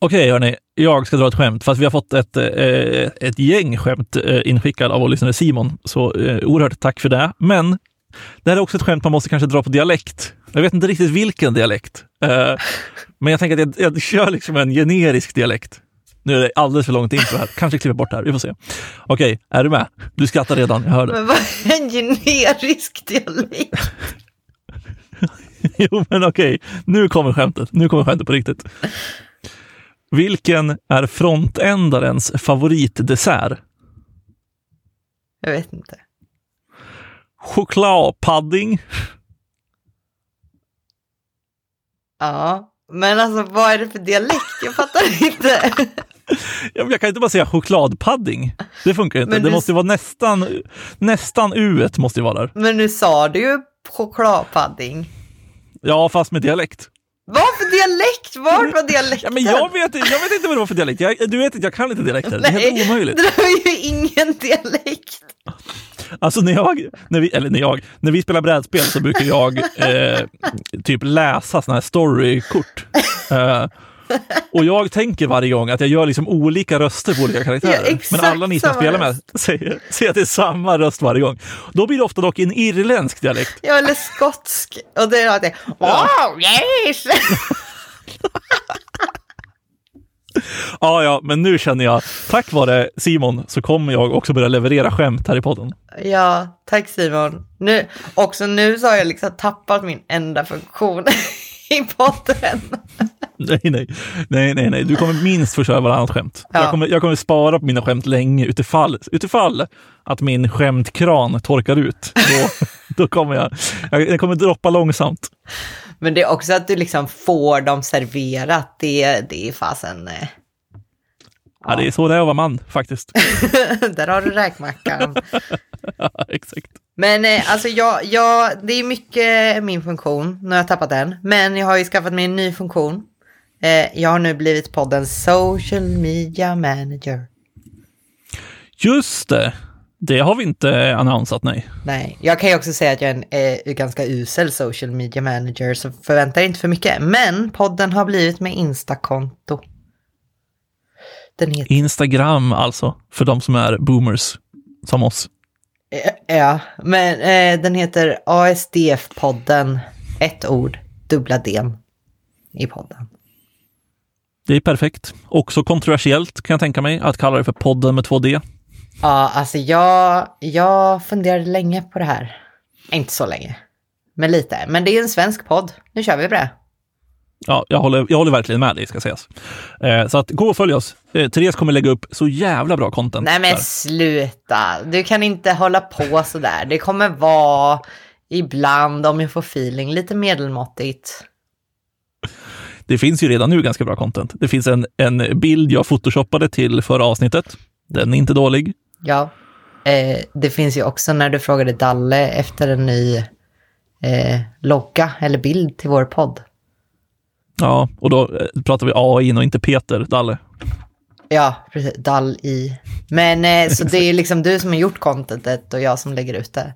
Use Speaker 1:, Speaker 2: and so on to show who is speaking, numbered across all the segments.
Speaker 1: Okej hörni, jag ska dra ett skämt, fast vi har fått ett, eh, ett gäng skämt eh, inskickad av vår lyssnare Simon. Så eh, oerhört tack för det. Men det här är också ett skämt man måste kanske dra på dialekt. Jag vet inte riktigt vilken dialekt. Eh, men jag tänker att jag, jag kör liksom en generisk dialekt. Nu är det alldeles för långt intro här. Kanske klipper bort det här, vi får se. Okej, är du med? Du skrattar redan, jag hör det.
Speaker 2: Men vad är en generisk dialekt?
Speaker 1: Jo, men okej. Nu kommer skämtet. Nu kommer skämtet på riktigt. Vilken är frontändarens favoritdessert?
Speaker 2: Jag vet inte.
Speaker 1: Chokladpudding.
Speaker 2: Ja, men alltså vad är det för dialekt? Jag fattar inte.
Speaker 1: Ja, Jag kan inte bara säga chokladpudding. Det funkar inte.
Speaker 2: Men
Speaker 1: Det
Speaker 2: du-
Speaker 1: måste vara nästan, nästan u måste vara där.
Speaker 2: Men nu sa du ju chokladpudding.
Speaker 1: Ja, fast med dialekt.
Speaker 2: Vad för dialekt? Var var dialekten?
Speaker 1: Ja, men jag vet, jag vet inte vad det var för dialekt. Jag, du vet att jag kan inte dialekter. Det är helt omöjligt.
Speaker 2: Det var ju ingen dialekt.
Speaker 1: Alltså när jag, när vi, eller när jag, när vi spelar brädspel så brukar jag eh, typ läsa såna här storykort. Eh, och jag tänker varje gång att jag gör liksom olika röster på olika karaktärer. Men alla ni som spelar med säger, säger att det är samma röst varje gång. Då blir det ofta dock en irländsk dialekt.
Speaker 2: Ja, eller skotsk. Och det är alltid
Speaker 1: Ja.
Speaker 2: wow, yes!
Speaker 1: Ja, ja, men nu känner jag, tack vare Simon så kommer jag också börja leverera skämt här i podden.
Speaker 2: Ja, tack Simon. Nu, också nu så har jag liksom tappat min enda funktion i podden.
Speaker 1: Nej, nej, nej, nej, nej. Du kommer minst få köra varannat skämt.
Speaker 2: Ja.
Speaker 1: Jag, kommer, jag kommer spara på mina skämt länge utifall, utifall att min skämtkran torkar ut. Då, då kommer jag, jag, jag kommer droppa långsamt.
Speaker 2: Men det är också att du liksom får dem serverat. Det, det är fasen... eh,
Speaker 1: Ja. det är så det är att vara man faktiskt.
Speaker 2: Där har du räkmackan.
Speaker 1: Ja, exakt.
Speaker 2: Men eh, alltså jag, jag, det är mycket min funktion. Nu har jag tappat den. Men jag har ju skaffat mig en ny funktion. Eh, jag har nu blivit poddens social media manager.
Speaker 1: Just det. Det har vi inte annonsat, nej.
Speaker 2: Nej, jag kan ju också säga att jag är en eh, ganska usel social media manager, så förvänta er inte för mycket. Men podden har blivit med Instakonto. Den heter...
Speaker 1: Instagram alltså, för de som är boomers som oss.
Speaker 2: Eh, Ja, men eh, den heter ASDF-podden. Ett ord, dubbla den i podden.
Speaker 1: Det är perfekt. Också kontroversiellt kan jag tänka mig att kalla det för podden med 2D.
Speaker 2: Ja, alltså jag, jag funderade länge på det här. Inte så länge, men lite. Men det är en svensk podd. Nu kör vi på det.
Speaker 1: Ja, jag håller, jag håller verkligen med dig, ska sägas. Eh, så att gå och följ oss. Eh, Therese kommer lägga upp så jävla bra content.
Speaker 2: Nej men
Speaker 1: där.
Speaker 2: sluta, du kan inte hålla på sådär. Det kommer vara ibland, om jag får feeling, lite medelmåttigt.
Speaker 1: Det finns ju redan nu ganska bra content. Det finns en, en bild jag photoshoppade till förra avsnittet. Den är inte dålig.
Speaker 2: Ja, eh, det finns ju också när du frågade Dalle efter en ny eh, logga eller bild till vår podd.
Speaker 1: Ja, och då eh, pratar vi AI och inte Peter Dalle.
Speaker 2: Ja, precis, Dall i. Men eh, så det är liksom du som har gjort contentet och jag som lägger ut det.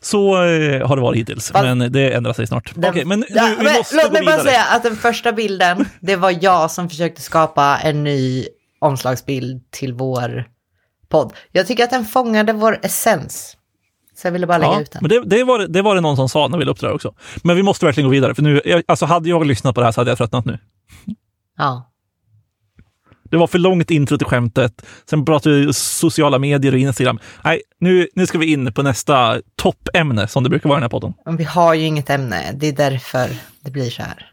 Speaker 1: Så eh, har det varit hittills,
Speaker 2: Fast-
Speaker 1: men det ändrar sig snart.
Speaker 2: Den-
Speaker 1: Okej, men nu,
Speaker 2: Ja,
Speaker 1: vi
Speaker 2: men
Speaker 1: måste
Speaker 2: låt mig bara säga att den första bilden, det var jag som försökte skapa en ny omslagsbild till vår podd. Jag tycker att den fångade vår essens. Så jag ville bara lägga
Speaker 1: Ja,
Speaker 2: ut den.
Speaker 1: men det, det, var, det- var det någon som sa när vi la upp det där också. Men vi måste verkligen gå vidare, för nu, jag, alltså hade jag lyssnat på det här så hade jag tröttnat nu.
Speaker 2: Ja.
Speaker 1: Det var för långt intro till skämtet. Sen pratade vi sociala medier och Instagram. Nej, nu, nu ska vi in på nästa toppämne som det brukar vara i den här podden.
Speaker 2: Men vi har ju inget ämne, det är därför det blir så här.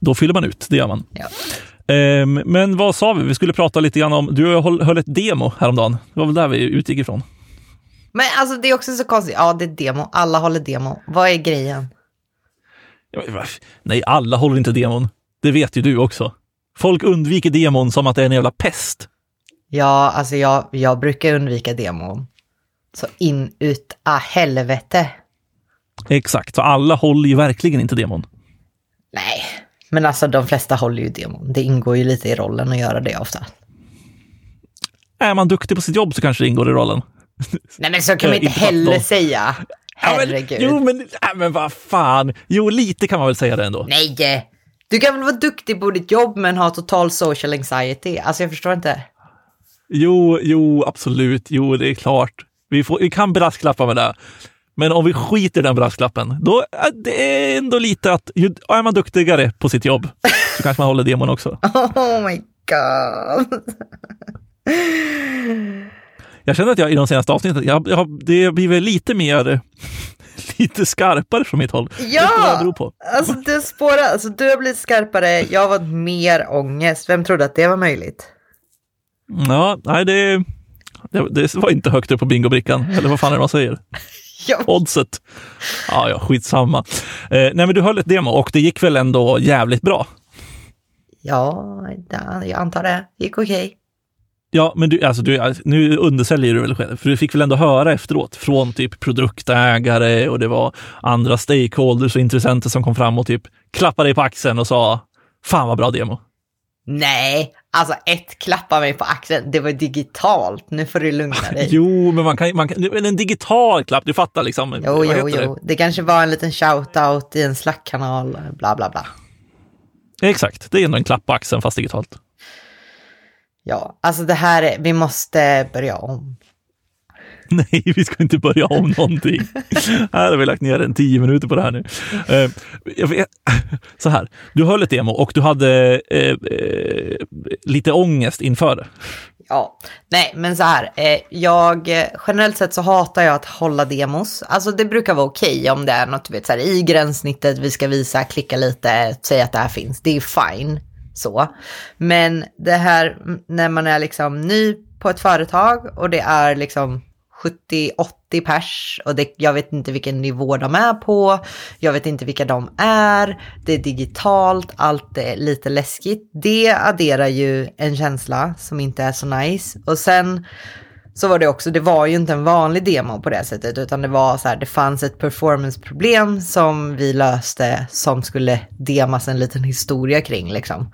Speaker 1: Då fyller man ut, det gör man.
Speaker 2: Ja.
Speaker 1: Ehm, men vad sa vi? Vi skulle prata lite grann om, du höll ett demo häromdagen. Det var väl där vi utgick ifrån.
Speaker 2: Men alltså det är också så konstigt, ja det är demo, alla håller demo. Vad är grejen?
Speaker 1: Nej, alla håller inte demon. Det vet ju du också. Folk undviker demon som att det är en jävla pest.
Speaker 2: Ja, alltså jag, jag brukar undvika demon. Så in, ut, ah, helvete.
Speaker 1: Exakt, så alla håller ju verkligen inte demon.
Speaker 2: Nej, men alltså de flesta håller ju demon. Det ingår ju lite i rollen att göra det ofta.
Speaker 1: Är man duktig på sitt jobb så kanske det ingår i rollen.
Speaker 2: Nej men så kan man
Speaker 1: Eh,
Speaker 2: inte heller säga.
Speaker 1: Ja, men,
Speaker 2: Herregud.
Speaker 1: jo, men, ja, men vad fan. Jo, lite kan man väl säga det ändå.
Speaker 2: Nej, Du kan väl vara duktig på ditt jobb men ha total social anxiety? Alltså jag förstår inte.
Speaker 1: Jo, jo, absolut. Jo, det är klart. Vi, får, vi kan brasklappa med det. Men om vi skiter i den brasklappen, då är det ändå lite att ju, är man duktigare på sitt jobb så kanske man håller demon också.
Speaker 2: Oh my god.
Speaker 1: Jag känner att jag i de senaste avsnitten, jag, jag, det blir väl lite mer, lite skarpare från mitt håll.
Speaker 2: Ja!
Speaker 1: Det det beror på.
Speaker 2: Alltså du spårar, alltså du har blivit skarpare, jag har varit mer ångest. Vem trodde att det var möjligt?
Speaker 1: Ja, nej det, det, det var inte högt upp på bingobrickan, eller vad fan är det man säger?
Speaker 2: Ja.
Speaker 1: Oddset. Ja, ja, skitsamma. Eh, nej, men du höll ett demo och det gick väl ändå jävligt bra?
Speaker 2: Ja, jag antar det. Gick okej.
Speaker 1: Ja, men du, alltså, du, nu undersäljer du väl själv, för du fick väl ändå höra efteråt från typ produktägare och det var andra stakeholders och intressenter som kom fram och typ klappade dig på axeln och sa Fan vad bra demo.
Speaker 2: Nej, alltså ett klappa mig på axeln, det var digitalt. Nu får du lugna dig.
Speaker 1: Jo, men man kan, man kan en digital klapp, du fattar liksom.
Speaker 2: Jo, jo, jo. Det kanske var en liten shout-out i en Slack-kanal, bla bla bla.
Speaker 1: Det? Exakt, det är ändå en klapp på axeln fast digitalt.
Speaker 2: Ja, alltså det här, är, vi måste börja om.
Speaker 1: Nej, vi ska inte börja om någonting. här har vi lagt ner en tio minuter på det här nu. Vet, så här, du höll ett demo och du hade uh, uh, lite ångest inför det.
Speaker 2: Ja, nej, men så här. Eh, jag, generellt sett så hatar jag att hålla demos. Alltså det brukar vara okej om det är något, du vet, så här, i gränssnittet, vi ska visa, klicka lite, säga att det här finns. Det är fine. Så. Men det här när man är liksom ny på ett företag och det är liksom 70-80 pers och det, jag vet inte vilken nivå de är på. Jag vet inte vilka de är. Det är digitalt, allt är lite läskigt. Det adderar ju en känsla som inte är så nice. Och sen så var det också, det var ju inte en vanlig demo på det sättet, utan det var så här, det fanns ett performanceproblem som vi löste som skulle demas en liten historia kring liksom.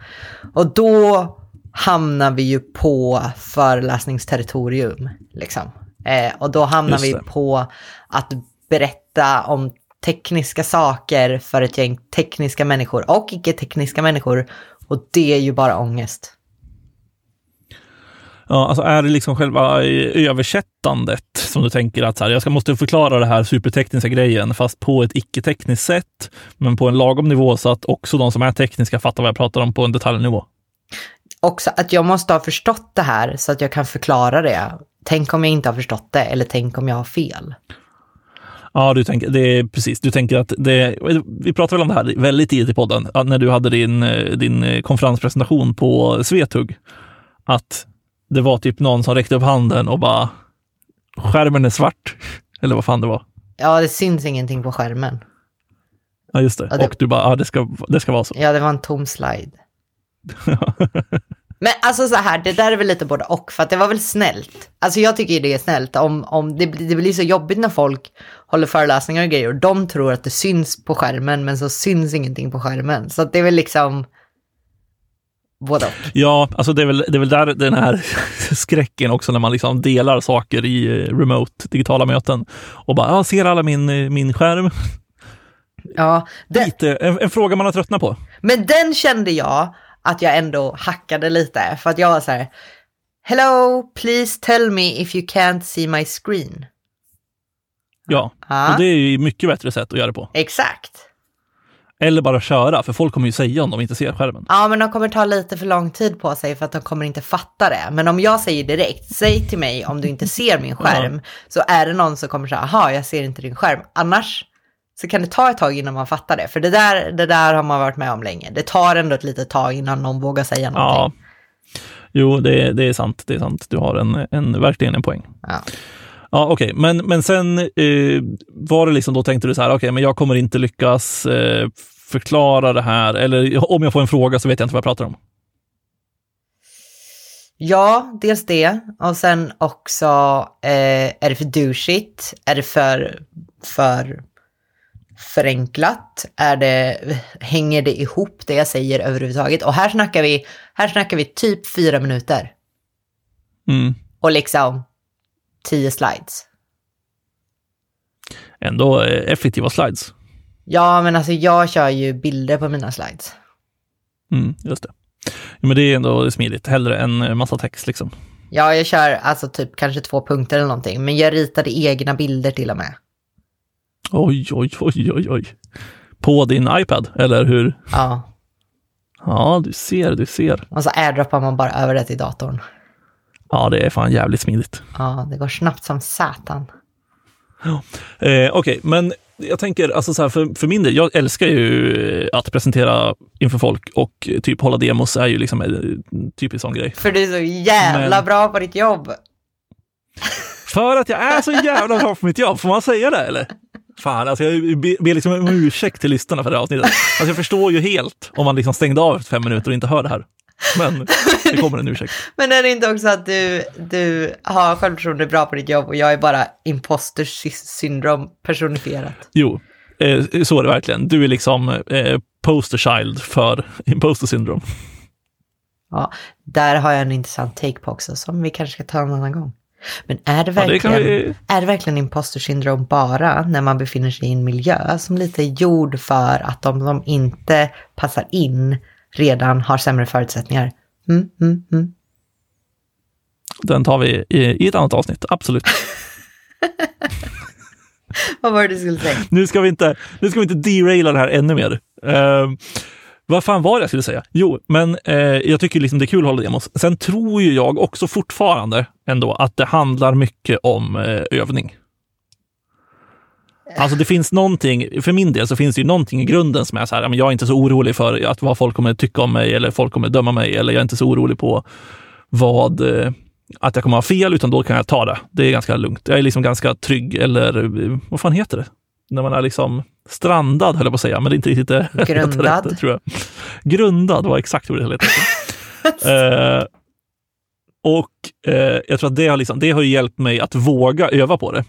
Speaker 2: Och då hamnar vi ju på föreläsningsterritorium liksom. Eh, och då hamnar vi på att berätta om tekniska saker för ett gäng tekniska människor och icke-tekniska människor. Och det är ju bara ångest.
Speaker 1: Ja, alltså är det liksom själva översättandet som du tänker att så här, jag ska, måste förklara det här supertekniska grejen, fast på ett icke-tekniskt sätt, men på en lagom nivå så att också de som är tekniska fattar vad jag pratar om på en detaljnivå.
Speaker 2: Också att jag måste ha förstått det här så att jag kan förklara det. Tänk om jag inte har förstått det eller tänk om jag har fel.
Speaker 1: Ja, du tänker, det är precis. Du tänker att det, vi pratade väl om det här väldigt tidigt i podden, när du hade din, din konferenspresentation på Svetug. Att det var typ någon som räckte upp handen och bara skärmen är svart. Eller vad fan det var.
Speaker 2: Ja, det syns ingenting på skärmen.
Speaker 1: Ja, just det. Ja, det... Och du bara, ja det ska, det ska vara så.
Speaker 2: Ja, det var en tom slide. Men alltså så här, det där är väl lite både och, för att det var väl snällt. Alltså jag tycker det är snällt om, om det, det blir så jobbigt när folk håller föreläsningar och grejer och de tror att det syns på skärmen men så syns ingenting på skärmen. Så det är väl liksom både och.
Speaker 1: Ja, alltså det är väl, det är väl där den här skräcken också när man liksom delar saker i eh, remote, digitala möten och bara, ja, ser alla min, eh, min skärm?
Speaker 2: Ja.
Speaker 1: Det... Lite, en, en fråga man har tröttnat på.
Speaker 2: Men den kände jag att jag ändå hackade lite. För att jag var så här, Hello, please tell me if you can't see my screen.
Speaker 1: Ja, ah. och det är ju mycket bättre sätt att göra det på.
Speaker 2: Exakt.
Speaker 1: Eller bara köra, för folk kommer ju säga om de inte ser skärmen.
Speaker 2: Ja, men de kommer ta lite för lång tid på sig för att de kommer inte fatta det. Men om jag säger direkt, säg till mig om du inte ser min skärm, ja. så är det någon som kommer säga, aha, jag ser inte din skärm. Annars så kan det ta ett tag innan man fattar det. För det där, det där har man varit med om länge. Det tar ändå ett litet tag innan någon vågar säga någonting.
Speaker 1: Ja. Jo, det, det är sant. Det är sant. Du har en, en, verkligen en poäng.
Speaker 2: Ja.
Speaker 1: Ja, okej, okay. men, men sen eh, var det liksom, då tänkte du så här, okej, okay, men jag kommer inte lyckas eh, förklara det här, eller om jag får en fråga så vet jag inte vad jag pratar om.
Speaker 2: Ja, dels det. Och sen också, eh, är det för douchigt? Är det för, för förenklat? Är det, hänger det ihop det jag säger överhuvudtaget? Och här snackar vi, här snackar vi typ fyra minuter.
Speaker 1: Mm.
Speaker 2: Och liksom tio slides.
Speaker 1: Ändå eh, effektiva slides.
Speaker 2: Ja, men alltså jag kör ju bilder på mina slides.
Speaker 1: Mm, just det. Ja, men det är ändå smidigt, hellre än massa text liksom.
Speaker 2: Ja, jag kör alltså typ kanske två punkter eller någonting, men jag ritade egna bilder till och med.
Speaker 1: Oj, oj, oj, oj, oj. På din iPad, eller hur?
Speaker 2: Ja,
Speaker 1: Ja, du ser, du ser.
Speaker 2: och så airdroppar man bara över det till datorn.
Speaker 1: Ja, det är fan jävligt smidigt.
Speaker 2: Ja, det går snabbt som satan.
Speaker 1: Eh, Okej, men jag tänker, alltså så här, för, för min del, jag älskar ju att presentera inför folk och typ hålla demos är ju liksom en typisk sån grej.
Speaker 2: För du är så jävla
Speaker 1: Men-
Speaker 2: bra på ditt jobb.
Speaker 1: För att jag är så jävla bra på mitt jobb, får man säga det eller? Fan, alltså jag ber liksom om ursäkt till lyssnarna för det här avsnittet. Alltså jag förstår ju helt om man liksom stängde av efter fem minuter och inte hör det här. Men det kommer en ursäkt.
Speaker 2: Men är det inte också att du, du har självförtroende bra på ditt jobb och jag är bara imposter sy- syndrom personifierat?
Speaker 1: Jo, eh, så är det verkligen. Du är liksom eh, poster child för imposter syndrome.
Speaker 2: Ja, där har jag en intressant take på också som vi kanske ska ta en annan gång. Men är det
Speaker 1: Ja,
Speaker 2: verkligen,
Speaker 1: vi-
Speaker 2: är det verkligen imposter syndrom bara när man befinner sig i en miljö som lite är gjord för att de som inte passar in redan har sämre förutsättningar? Mm, mm, mm.
Speaker 1: Den tar vi i, i ett annat avsnitt, absolut.
Speaker 2: Vad var det du skulle säga?
Speaker 1: Nu ska vi inte, nu ska vi inte deraila det här ännu mer. Eh, vad fan var det jag skulle säga? Jo, men eh, jag tycker liksom det är kul att hålla demos. Sen tror ju jag också fortfarande ändå att det handlar mycket om eh, övning. Alltså det finns någonting, för min del så finns det ju någonting i grunden som är så här, jag är inte så orolig för att vad folk kommer tycka om mig eller folk kommer döma mig eller jag är inte så orolig på vad, eh, att jag kommer ha fel, utan då kan jag ta det. Det är ganska lugnt. Jag är liksom ganska trygg, eller eh, vad fan heter det? När man är liksom strandad, höll jag på att säga, men det är inte riktigt det
Speaker 2: Grundad.
Speaker 1: rättet, tror jag. Grundad var exakt vad det heter. eh, och eh, jag tror att det har, liksom, det har hjälpt mig att våga öva på det.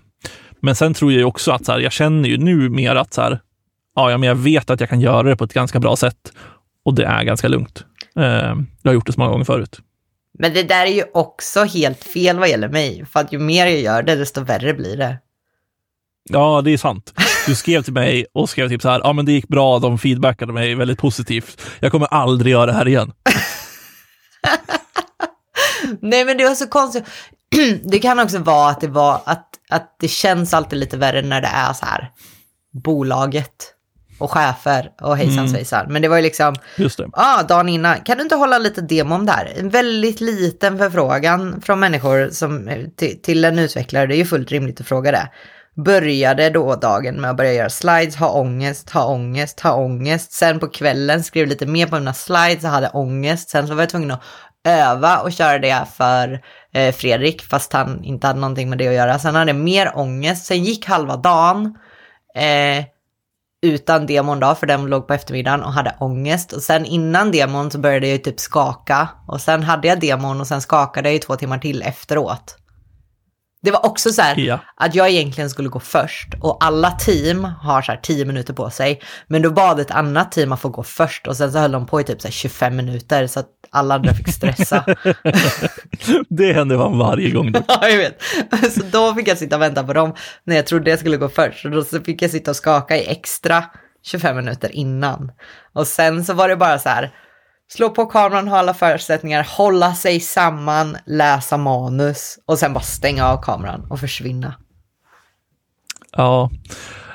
Speaker 1: Men sen tror jag ju också att så här, jag känner ju nu mer att så här, ja, ja, men jag vet att jag kan göra det på ett ganska bra sätt och det är ganska lugnt. Eh, jag har gjort det så många gånger förut.
Speaker 2: Men det där är ju också helt fel vad gäller mig. För att ju mer jag gör det, desto värre blir det.
Speaker 1: Ja, det är sant. Du skrev till mig och skrev typ så här, ja men det gick bra, de feedbackade mig väldigt positivt. Jag kommer aldrig göra det här igen.
Speaker 2: Nej men det var så konstigt. det kan också vara att det var att, att det känns alltid lite värre när det är så här bolaget och chefer och hejsan
Speaker 1: Mm.
Speaker 2: svejsan. Men det var ju liksom,
Speaker 1: Just det.
Speaker 2: ja ah, dagen innan, kan du inte hålla lite demo om det här? En väldigt liten förfrågan från människor som, till, till en utvecklare, det är ju fullt rimligt att fråga det. Började då dagen med att börja göra slides, ha ångest, ha ångest, ha ångest. Sen på kvällen skrev lite mer på mina slides och hade ångest. Sen så var jag tvungen att öva och köra det för eh, Fredrik, fast han inte hade någonting med det att göra. Sen hade jag mer ångest. Sen gick halva dagen eh, utan demon då, för den låg på eftermiddagen och hade ångest. Och sen innan demon så började jag ju typ skaka. Och sen hade jag demon och sen skakade jag i två timmar till efteråt. Det var också så här
Speaker 1: Ja.
Speaker 2: att jag egentligen skulle gå först och alla team har så här 10 minuter på sig. Men då bad ett annat team att få gå först och sen så höll de på i typ så här 25 minuter så att alla andra fick stressa.
Speaker 1: Det händer fan varje gång. Då.
Speaker 2: Ja, jag vet. Så då fick jag sitta och vänta på dem när jag trodde jag skulle gå först. Och då fick jag sitta och skaka i extra 25 minuter innan. Och sen så var det bara så här, slå på kameran, ha alla förutsättningar, hålla sig samman, läsa manus och sen bara stänga av kameran och försvinna.
Speaker 1: Ja,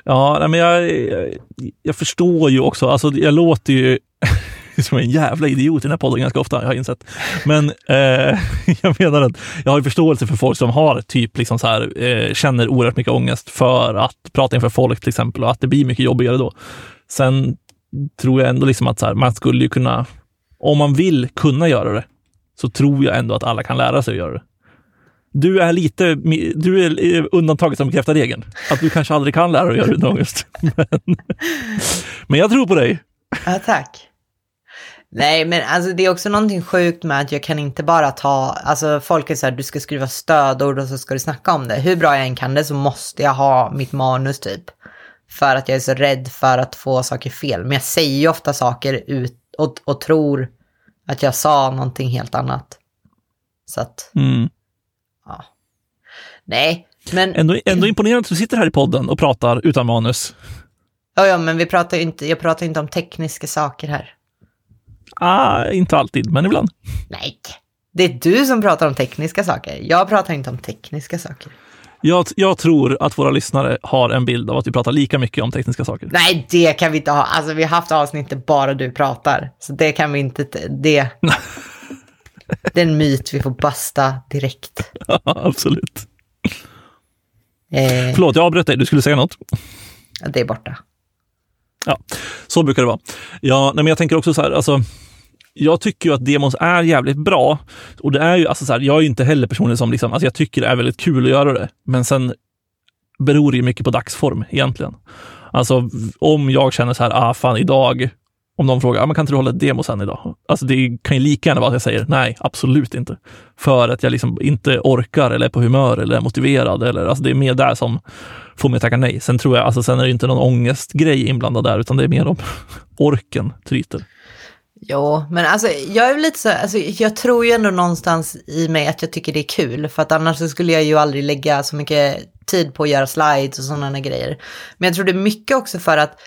Speaker 1: ja men jag, jag, jag förstår ju också, alltså jag låter ju som en jävla idiot i den här podden ganska ofta, jag har insett. Men eh, jag menar att jag har ju förståelse för folk som har typ liksom så här, eh, känner oerhört mycket ångest för att prata inför folk till exempel och att det blir mycket jobbigare då. Sen tror jag ändå liksom att så här, man skulle ju kunna, om man vill kunna göra det, så tror jag ändå att alla kan lära sig att göra det. Du är lite, du är undantaget som bekräftar regeln. Att du kanske aldrig kan lära dig att göra det. Men, men jag tror på dig.
Speaker 2: Ja, tack. Nej, men alltså det är också någonting sjukt med att jag kan inte bara ta, alltså folk är så här, du ska skriva stödord och så ska du snacka om det. Hur bra jag än kan det så måste jag ha mitt manus typ. För att jag är så rädd för att få saker fel. Men jag säger ju ofta saker ut och, och tror att jag sa någonting helt annat. Så att,
Speaker 1: Mm.
Speaker 2: ja. Nej, men,
Speaker 1: Ändå, ändå imponerande att du sitter här i podden och pratar utan manus.
Speaker 2: ja, ja, men vi pratar inte, jag pratar inte om tekniska saker här.
Speaker 1: Ah, inte alltid, men ibland.
Speaker 2: Nej, det är du som pratar om tekniska saker. Jag pratar inte om tekniska saker.
Speaker 1: Jag, jag, tror att våra lyssnare har en bild av att vi pratar lika mycket om tekniska saker.
Speaker 2: Nej, det kan vi inte ha. Alltså, vi har haft avsnitt där bara du pratar. Så det kan vi inte... Det, det är en myt vi får basta direkt.
Speaker 1: Ja, absolut. Eh, Förlåt, jag avbröt dig. Du skulle säga något.
Speaker 2: Det är borta.
Speaker 1: Ja, så brukar det vara. Ja, nej, men jag tänker också så här, alltså, jag tycker ju att demos är jävligt bra. Och det är ju, alltså så här, jag är ju inte heller personen som liksom, alltså jag tycker det är väldigt kul att göra det. Men sen beror det ju mycket på dagsform egentligen. Alltså om jag känner så här, ah fan idag, om någon frågar, ah, men kan inte du hålla ett demo sen idag? Alltså det kan ju lika gärna vara att jag säger nej, absolut inte. För att jag liksom inte orkar eller är på humör eller är motiverad. Eller, alltså det är mer där som får mig att tacka nej. Sen tror jag, alltså sen är det inte någon ångestgrej inblandad där, utan det är mer om orken tryter.
Speaker 2: Jo, men alltså jag är lite så, alltså, jag tror ju ändå någonstans i mig att jag tycker det är kul, för att annars så skulle jag ju aldrig lägga så mycket tid på att göra slides och sådana grejer. Men jag tror det är mycket också för att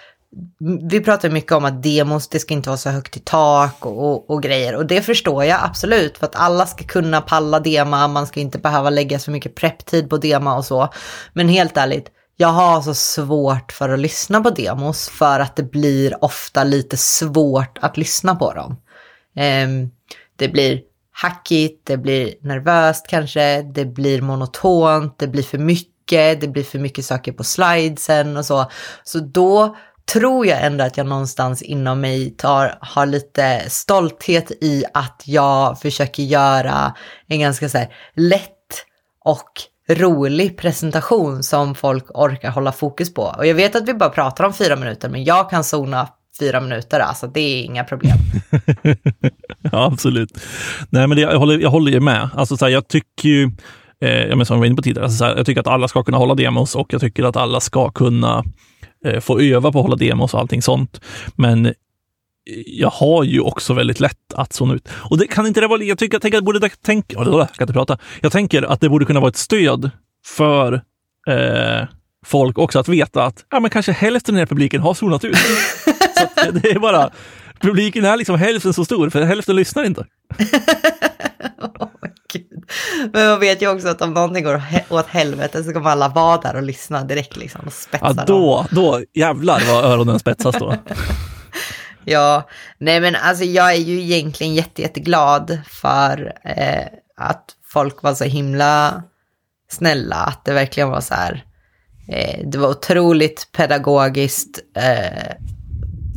Speaker 2: vi pratar mycket om att demos, det ska inte vara så högt i tak och, och, och, grejer. Och det förstår jag absolut, för att alla ska kunna palla dema, man ska inte behöva lägga så mycket prepptid på dema och så. Men helt ärligt, jag har så svårt för att lyssna på demos för att det blir ofta lite svårt att lyssna på dem. Ehm, det blir hackigt, det blir nervöst kanske, det blir monotont, det blir för mycket, det blir för mycket saker på slidesen och så. Så då tror jag ändå att jag någonstans inom mig tar, har lite stolthet i att jag försöker göra en ganska så här lätt och rolig presentation som folk orkar hålla fokus på. Och jag vet att vi bara pratar om fyra minuter, men jag kan zona fyra minuter, alltså det är inga problem.
Speaker 1: ja, absolut. Nej, men det, jag, håller, jag håller ju med. Alltså, så här, jag tycker ju, eh, jag som jag var inne på tidigare, alltså, så här, jag tycker att alla ska kunna hålla demos och jag tycker att alla ska kunna eh, få öva på att hålla demos och allting sånt. Men jag har ju också väldigt lätt att zona ut. Och det kan inte det vara, jag tycker, jag tänker att borde tänka, jag kan inte prata. Jag tänker att det borde kunna vara ett stöd för eh, folk också att veta att ja, men kanske hälften av den här publiken har zonat ut. så det är bara, publiken är liksom hälften så stor, för hälften lyssnar inte.
Speaker 2: oh men man vet ju också att om någonting går åt helvete så kommer alla vara där och lyssna direkt liksom och spetsa
Speaker 1: ja, då, då jävlar vad öronen spetsas då.
Speaker 2: Ja, nej men alltså jag är ju egentligen jätte, jätteglad för eh, att folk var så himla snälla, att det verkligen var så här. Eh, det var otroligt pedagogiskt eh,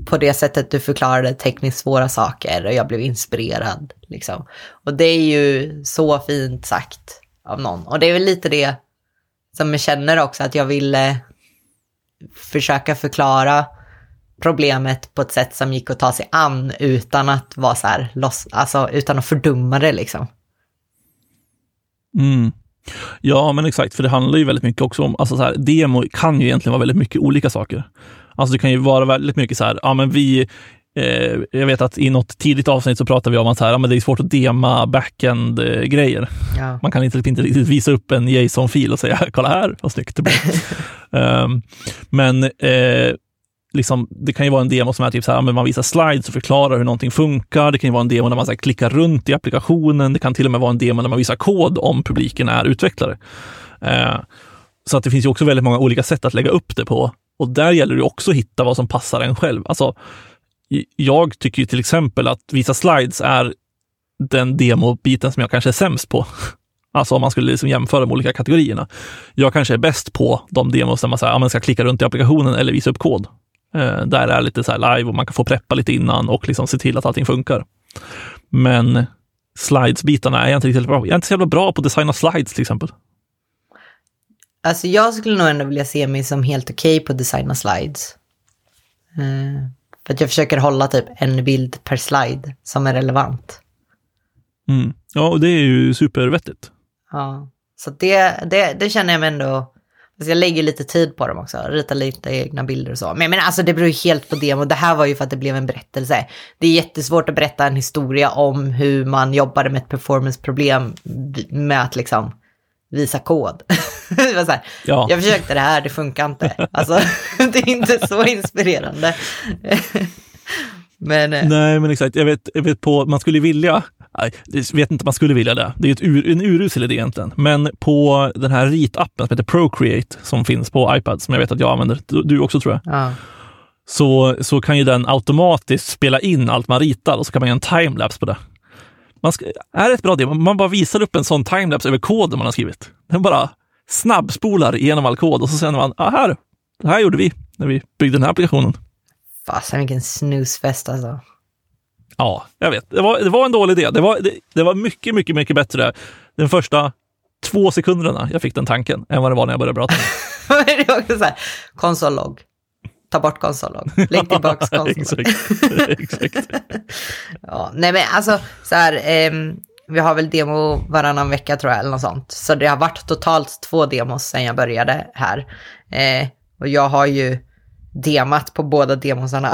Speaker 2: på det sättet du förklarade tekniskt svåra saker och jag blev inspirerad. Liksom. Och det är ju så fint sagt av någon. Och det är väl lite det som jag känner också att jag ville försöka förklara problemet på ett sätt som gick att ta sig an utan att vara så här, loss, alltså utan att fördumma det liksom.
Speaker 1: Mm. Ja, men exakt, för det handlar ju väldigt mycket också om, alltså så här, demo kan ju egentligen vara väldigt mycket olika saker. Alltså det kan ju vara väldigt mycket så här, ja men vi, eh, jag vet att i något tidigt avsnitt så pratade vi om att så här, ja, men det är svårt att dema backend-grejer. Ja. Man kan inte, inte riktigt visa upp en JSON-fil och säga, kolla här vad snyggt det blev. um, men eh, liksom, det kan ju vara en demo som är typ så här, man visar slides och förklarar hur någonting funkar. Det kan ju vara en demo där man så här, klickar runt i applikationen. Det kan till och med vara en demo där man visar kod om publiken är utvecklare. Eh, så att det finns ju också väldigt många olika sätt att lägga upp det på. Och där gäller det också att hitta vad som passar en själv. Alltså, jag tycker till exempel att visa slides är den demobiten som jag kanske är sämst på. Alltså om man skulle liksom jämföra de olika kategorierna. Jag kanske är bäst på de demos där man, säger, ja, man ska klicka runt i applikationen eller visa upp kod. Eh, där är lite så live och man kan få preppa lite innan och liksom se till att allting funkar. Men slides-bitarna är jag inte riktigt bra på. Jag är inte så jävla bra på att designa slides till exempel.
Speaker 2: Alltså jag skulle nog ändå vilja se mig som helt okej okay på att designa slides. Uh, för att jag försöker hålla typ en bild per slide som är relevant.
Speaker 1: Mm. Ja, och det är ju supervettigt.
Speaker 2: Ja, så det, det, det känner jag mig ändå jag lägger lite tid på dem också, ritar lite egna bilder och så. Men, men alltså det beror ju helt på det. Och det här var ju för att det blev en berättelse. Det är jättesvårt att berätta en historia om hur man jobbade med ett performanceproblem med att liksom visa kod. här, ja. Jag försökte det här, det funkar inte. Alltså, det är inte så inspirerande. Men, eh,
Speaker 1: Nej, men exakt. Jag vet, jag vet på, man skulle vilja, nej, jag vet inte om man skulle vilja det. Det är ett ur, en urusel idé egentligen. Men på den här ritappen som heter Procreate som finns på iPad, som jag vet att jag använder, du, du också tror jag,
Speaker 2: ja.
Speaker 1: så, så kan ju den automatiskt spela in allt man ritar och så kan man göra en timelapse på det. Man ska, är ett bra idé? Man bara visar upp en sån timelapse över koden man har skrivit. Den bara snabbspolar igenom all kod och så säger man, ah, här, det här gjorde vi när vi byggde den här applikationen.
Speaker 2: Fasen vilken snusfest alltså.
Speaker 1: Ja, jag vet. Det var, det var en dålig idé. Det var, det, det var mycket, mycket, mycket bättre den första två sekunderna jag fick den tanken än vad det var när jag började prata.
Speaker 2: det är också så här, konsollogg. Ta bort konsollogg. Lägg tillbaka konsollogg.
Speaker 1: exakt. exakt.
Speaker 2: ja, nej men alltså så här, ehm, vi har väl demo varannan vecka tror jag eller något sånt. Så det har varit totalt två demos sedan jag började här. Eh, och jag har ju demat på båda demosarna.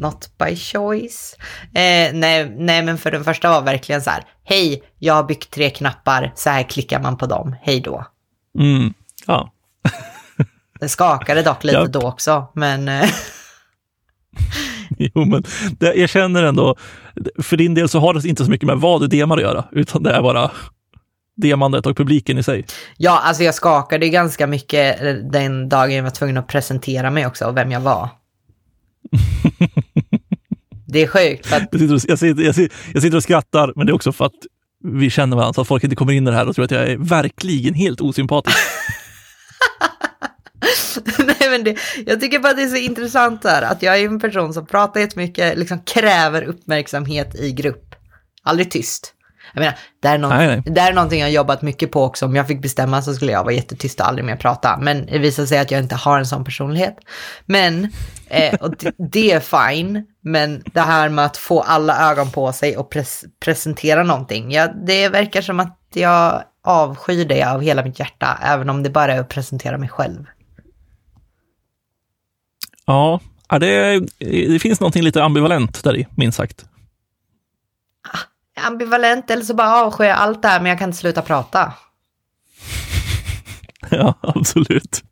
Speaker 2: Not by choice. Eh, nej, nej, men för den första var verkligen så här. Hej, jag har byggt tre knappar. Så här klickar man på dem. Hej då.
Speaker 1: Mm. Ja.
Speaker 2: Det skakade dock lite då också, men... Eh,
Speaker 1: Jo, men det, jag känner ändå, för din del så har det inte så mycket med vad du demar att göra, utan det är bara demandet och publiken i sig.
Speaker 2: ja, alltså jag skakade ganska mycket den dagen jag var tvungen att presentera mig också och vem jag var. Det är sjukt för att
Speaker 1: Jag sitter, och, jag, sitter, jag, sitter, jag sitter och skrattar, men det är också för att vi känner varandra, så att folk inte kommer in i det här och tror att jag är verkligen helt osympatisk.
Speaker 2: Nej, men det, jag tycker bara det är så intressant där att jag är en person som pratar jättemycket, liksom kräver uppmärksamhet i grupp. Aldrig tyst. Jag menar, det är, någon,
Speaker 1: Nej, nej.
Speaker 2: det är någonting jag jobbat mycket på också. Om jag fick bestämma så skulle jag vara jättetyst och aldrig mer prata. Men det visar sig att jag inte har en sån personlighet. Men, eh, och det, det är fine. Men det här med att få alla ögon på sig och pres, presentera någonting. Ja, det verkar som att jag avskyr det av hela mitt hjärta. Även om det bara är att presentera mig själv.
Speaker 1: Ja, ja, det, det finns någonting lite ambivalent där i, minst sagt.
Speaker 2: Ambivalent eller så bara avskyr jag allt det här men jag kan inte sluta prata.
Speaker 1: Ja, absolut.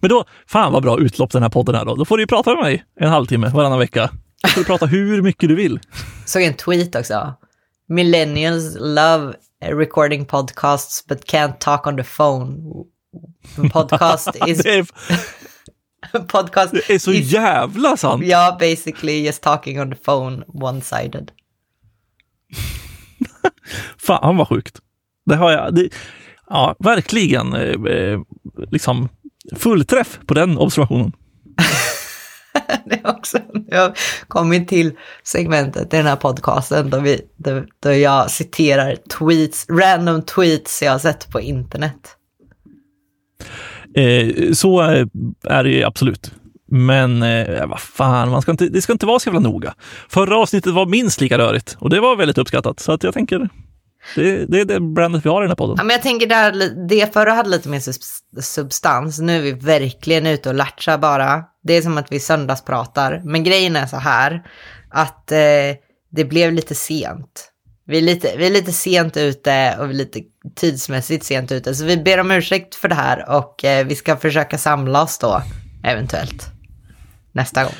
Speaker 1: Men då, fan vad bra utlopp den här podden är då. Då får du ju prata med mig en halvtimme varannan vecka. Då får du prata hur mycket du vill.
Speaker 2: Såg en tweet också. Millennials love recording podcasts but can't talk on the phone. Podcast is...
Speaker 1: Är,
Speaker 2: podcast
Speaker 1: det är så
Speaker 2: is,
Speaker 1: jävla sant.
Speaker 2: Ja, basically just talking on the phone one-sided.
Speaker 1: Fan vad sjukt. Det har jag. Det, ja, verkligen eh, eh, liksom fullträff på den observationen.
Speaker 2: det är också, jag har kommit till segmentet i den här podcasten då, vi, då, då jag citerar tweets, random tweets jag har sett på internet.
Speaker 1: Eh, så eh, är det ju absolut. Men eh, vad fan, man ska inte, det ska inte vara så jävla noga. Förra avsnittet var minst lika rörigt och det var väldigt uppskattat. Så att jag tänker, det, det är det brandet vi har i den här podden.
Speaker 2: Ja, men jag tänker där, det förra hade lite mer substans. Nu är vi verkligen ute och latchar bara. Det är som att vi söndagspratar. Men grejen är så här, att eh, det blev lite sent. Vi är lite, vi är lite sent ute och vi är lite tidsmässigt sent ute. Så vi ber om ursäkt för det här och eh, vi ska försöka samla oss då, eventuellt. Nästa gång.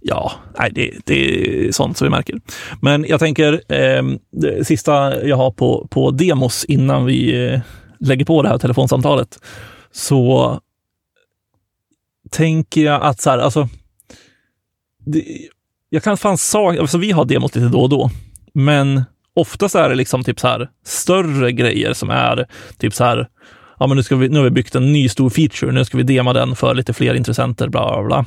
Speaker 1: Ja, nej, det, det är sånt som vi märker. Men jag tänker, eh, det sista jag har på, på demos innan vi eh, lägger på det här telefonsamtalet, så tänker jag att så här, alltså, det, jag kan fan sa, alltså vi har demos lite då och då, men oftast är det liksom typ så här större grejer som är typ så här, ja men nu, ska vi, nu har vi byggt en ny stor feature, nu ska vi dema den för lite fler intressenter, bla bla bla.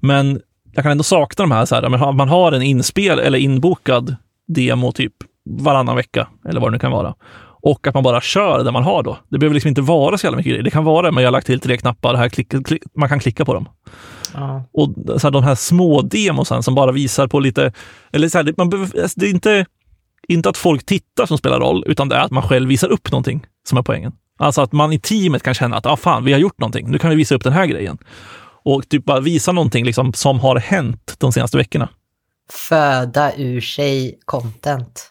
Speaker 1: Men jag kan ändå sakna de här, så här man, har, en inspel eller inbokad demo typ varannan vecka, eller vad det nu kan vara. Och att man bara kör det man har då. Det behöver liksom inte vara så jävla mycket grejer. Det kan vara, men jag har lagt till tre knappar, här klick, klick, man kan klicka på dem.
Speaker 2: Ja.
Speaker 1: Och så här, de här små demosen som bara visar på lite, eller så här, det, man behöver, alltså, det är inte, inte att folk tittar som spelar roll, utan det är att man själv visar upp någonting som är poängen. Alltså att man i teamet kan känna att ah, fan, vi har gjort någonting, nu kan vi visa upp den här grejen. Och typ bara visa någonting liksom, som har hänt de senaste veckorna.
Speaker 2: Föda ur sig content.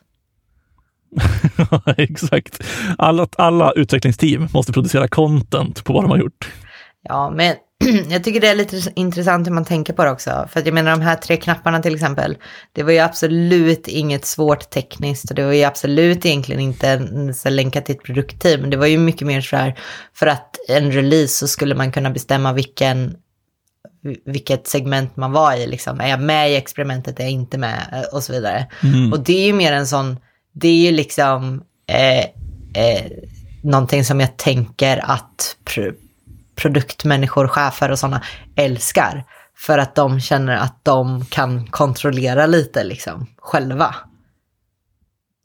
Speaker 1: Exakt. Alla, alla utvecklingsteam måste producera content på vad de har gjort.
Speaker 2: Ja, men jag tycker det är lite intressant hur man tänker på det också. För jag menar de här tre knapparna till exempel. Det var ju absolut inget svårt tekniskt och det var ju absolut egentligen inte så länkat till ett produktteam. Det var ju mycket mer så här för att en release så skulle man kunna bestämma vilken vilket segment man var i. Liksom. Är jag med i experimentet, är jag inte med och så vidare. Mm. Och det är ju mer en sån, det är ju liksom eh, eh, någonting som jag tänker att pr produktmänniskor, chefer och sådana älskar. För att de känner att de kan kontrollera lite liksom själva.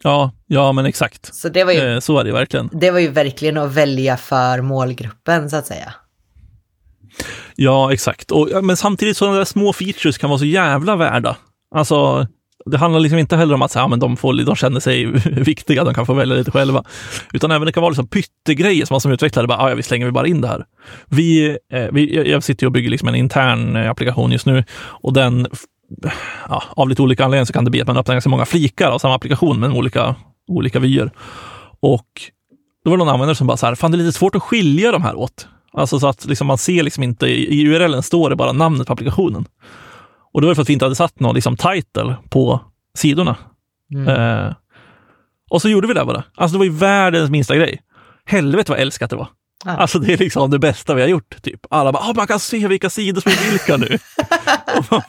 Speaker 1: Ja, ja men exakt.
Speaker 2: Så, det var ju,
Speaker 1: eh, så är det verkligen.
Speaker 2: Det var ju verkligen att välja för målgruppen så att säga.
Speaker 1: Ja, exakt. Och, men samtidigt sådana där små features kan vara så jävla värda. Alltså, det handlar liksom inte heller om att ja, men de, får, de känner sig viktiga, de kan få välja lite själva. Utan även det kan vara liksom pyttegrejer som man som utvecklare bara, ah, ja, vi slänger vi bara in det här. Vi, eh, vi, jag sitter och bygger liksom en intern eh, applikation just nu och den, ja, av lite olika anledningar så kan det bli att man öppnar ganska många flikar av samma applikation med olika, olika vyer. Och då var det någon användare som bara så här, fan det är lite svårt att skilja de här åt. Alltså så att liksom man ser liksom inte, i URLen står det bara namnet på applikationen. Och det var för att vi inte hade satt någon liksom, title på sidorna. Mm. Eh, och så gjorde vi det bara. Alltså det var ju världens minsta grej. Helvete vad älskat det var. Ah. Alltså det är liksom det bästa vi har gjort. Typ. Alla bara, ah, man kan se vilka sidor som är vilka nu.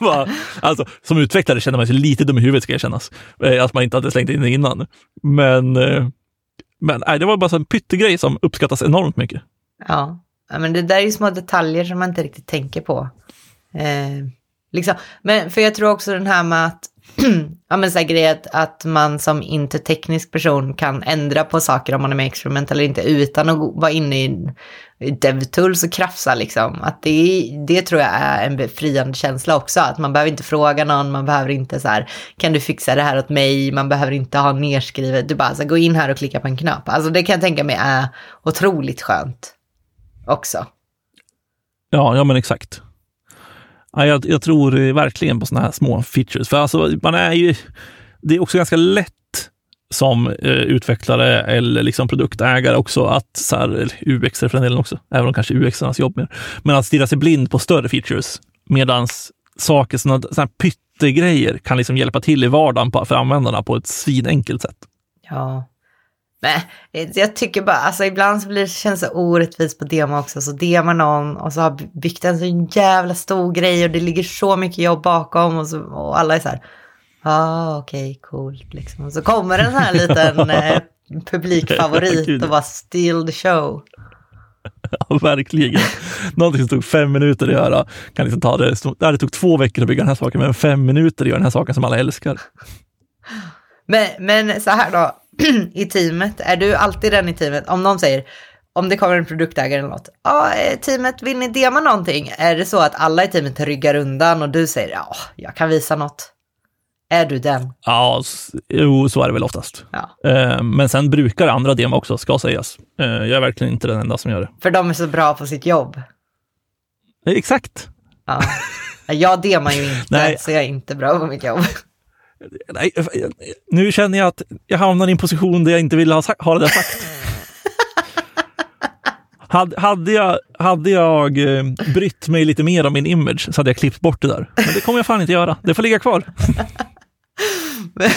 Speaker 1: bara, alltså, som utvecklare känner man sig lite dum i huvudet ska erkännas. Eh, att man inte hade slängt in det innan. Men, eh, men nej, det var bara en pyttegrej som uppskattas enormt mycket.
Speaker 2: Ja. ja, men det där är ju små detaljer som man inte riktigt tänker på. Eh, Liksom. Men för jag tror också den här med att, ja men så här att, att man som inte teknisk person kan ändra på saker om man är med i experiment eller inte utan att vara inne i, i DevTools och krafsa liksom. Att det, det tror jag är en befriande känsla också. Att man behöver inte fråga någon, man behöver inte så här, kan du fixa det här åt mig? Man behöver inte ha nerskrivet, du bara så här, gå in här och klicka på en knapp. Alltså det kan jag tänka mig är otroligt skönt också.
Speaker 1: Ja, ja men exakt. Ja, jag, jag tror eh, verkligen på sådana här små features. För alltså, man är ju, det är också ganska lätt som eh, utvecklare eller liksom produktägare också att, så här, UX för den delen också, även om kanske UX är hans jobb mer, men att stirra sig blind på större features medan saker, sådana, sådana pyttegrejer kan liksom hjälpa till i vardagen på, för användarna på ett svinenkelt sätt.
Speaker 2: Ja, Nej, jag tycker bara, alltså ibland så blir känns det orättvist på demo också. Så demar någon och så har byggt en så jävla stor grej och det ligger så mycket jobb bakom och, så, och alla är så här, ja ah, okej, okay, coolt liksom. Och så kommer en sån här liten eh, publikfavorit och bara steal the show.
Speaker 1: Ja, verkligen. Någonting som tog fem minuter att göra kan liksom ta det. Det tog två veckor att bygga den här saken, men fem minuter att göra den här saken som alla älskar.
Speaker 2: Men, men så här då, i teamet, är du alltid den i teamet? Om någon säger, om det kommer en produktägare eller något, ja, eh, teamet, vill ni dema någonting? Är det så att alla i teamet ryggar undan och du säger, ja, jag kan visa något? Är du den?
Speaker 1: Ja, jo, så är det väl oftast. Ja. Eh, men sen brukar andra dema också, ska sägas. Eh, jag är verkligen inte den enda som gör det.
Speaker 2: För de är så bra på sitt jobb?
Speaker 1: Exakt.
Speaker 2: Ja. Jag demar ju inte, Nej. så jag är inte bra på mitt jobb.
Speaker 1: Nej, nu känner jag att jag hamnar i en position där jag inte vill ha, ha det där sagt. Hade, hade, jag, hade jag eh, brytt mig lite mer om min image så hade jag klippt bort det där. Men det kommer jag fan inte göra. Det får ligga kvar.
Speaker 2: Men,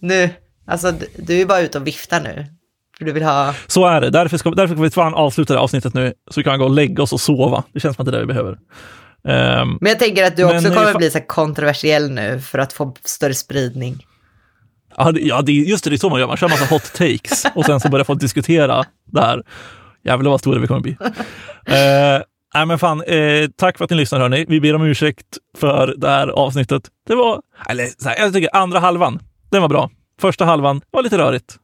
Speaker 2: nu, alltså du är bara ute och viftar nu. För du vill ha...
Speaker 1: Så är det. Därför ska, därför ska vi fan avsluta det avsnittet nu så vi kan gå och lägga oss och sova. Det känns som att det är det vi behöver.
Speaker 2: Um, men jag tänker att du också kommer att bli så kontroversiell nu för att få större spridning.
Speaker 1: Ja, det, ja det, just det, det är så man gör. Man kör massa hot takes och sen så börjar folk diskutera det här. Jävlar vad stora vi kommer bli. uh, nej men fan, eh, tack för att ni lyssnar hörni. Vi ber om ursäkt för det här avsnittet. Det var, eller så här, jag tycker andra halvan, den var bra. Första halvan var lite rörigt.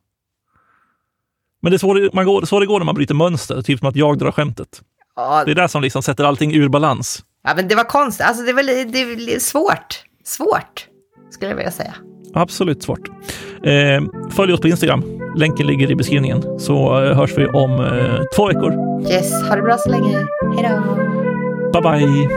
Speaker 1: Men det är så det, man går, så det går när man bryter mönster, typ som att jag drar skämtet. Ja. Det är det som liksom sätter allting ur balans.
Speaker 2: Ja, men det var konstigt. Alltså, det, var, det är svårt. Svårt, skulle jag vilja säga.
Speaker 1: Absolut svårt. Eh, följ oss på Instagram. Länken ligger i beskrivningen. Så eh, hörs vi om eh, två veckor.
Speaker 2: Yes, ha det bra så länge. Hej då.
Speaker 1: Bye, bye.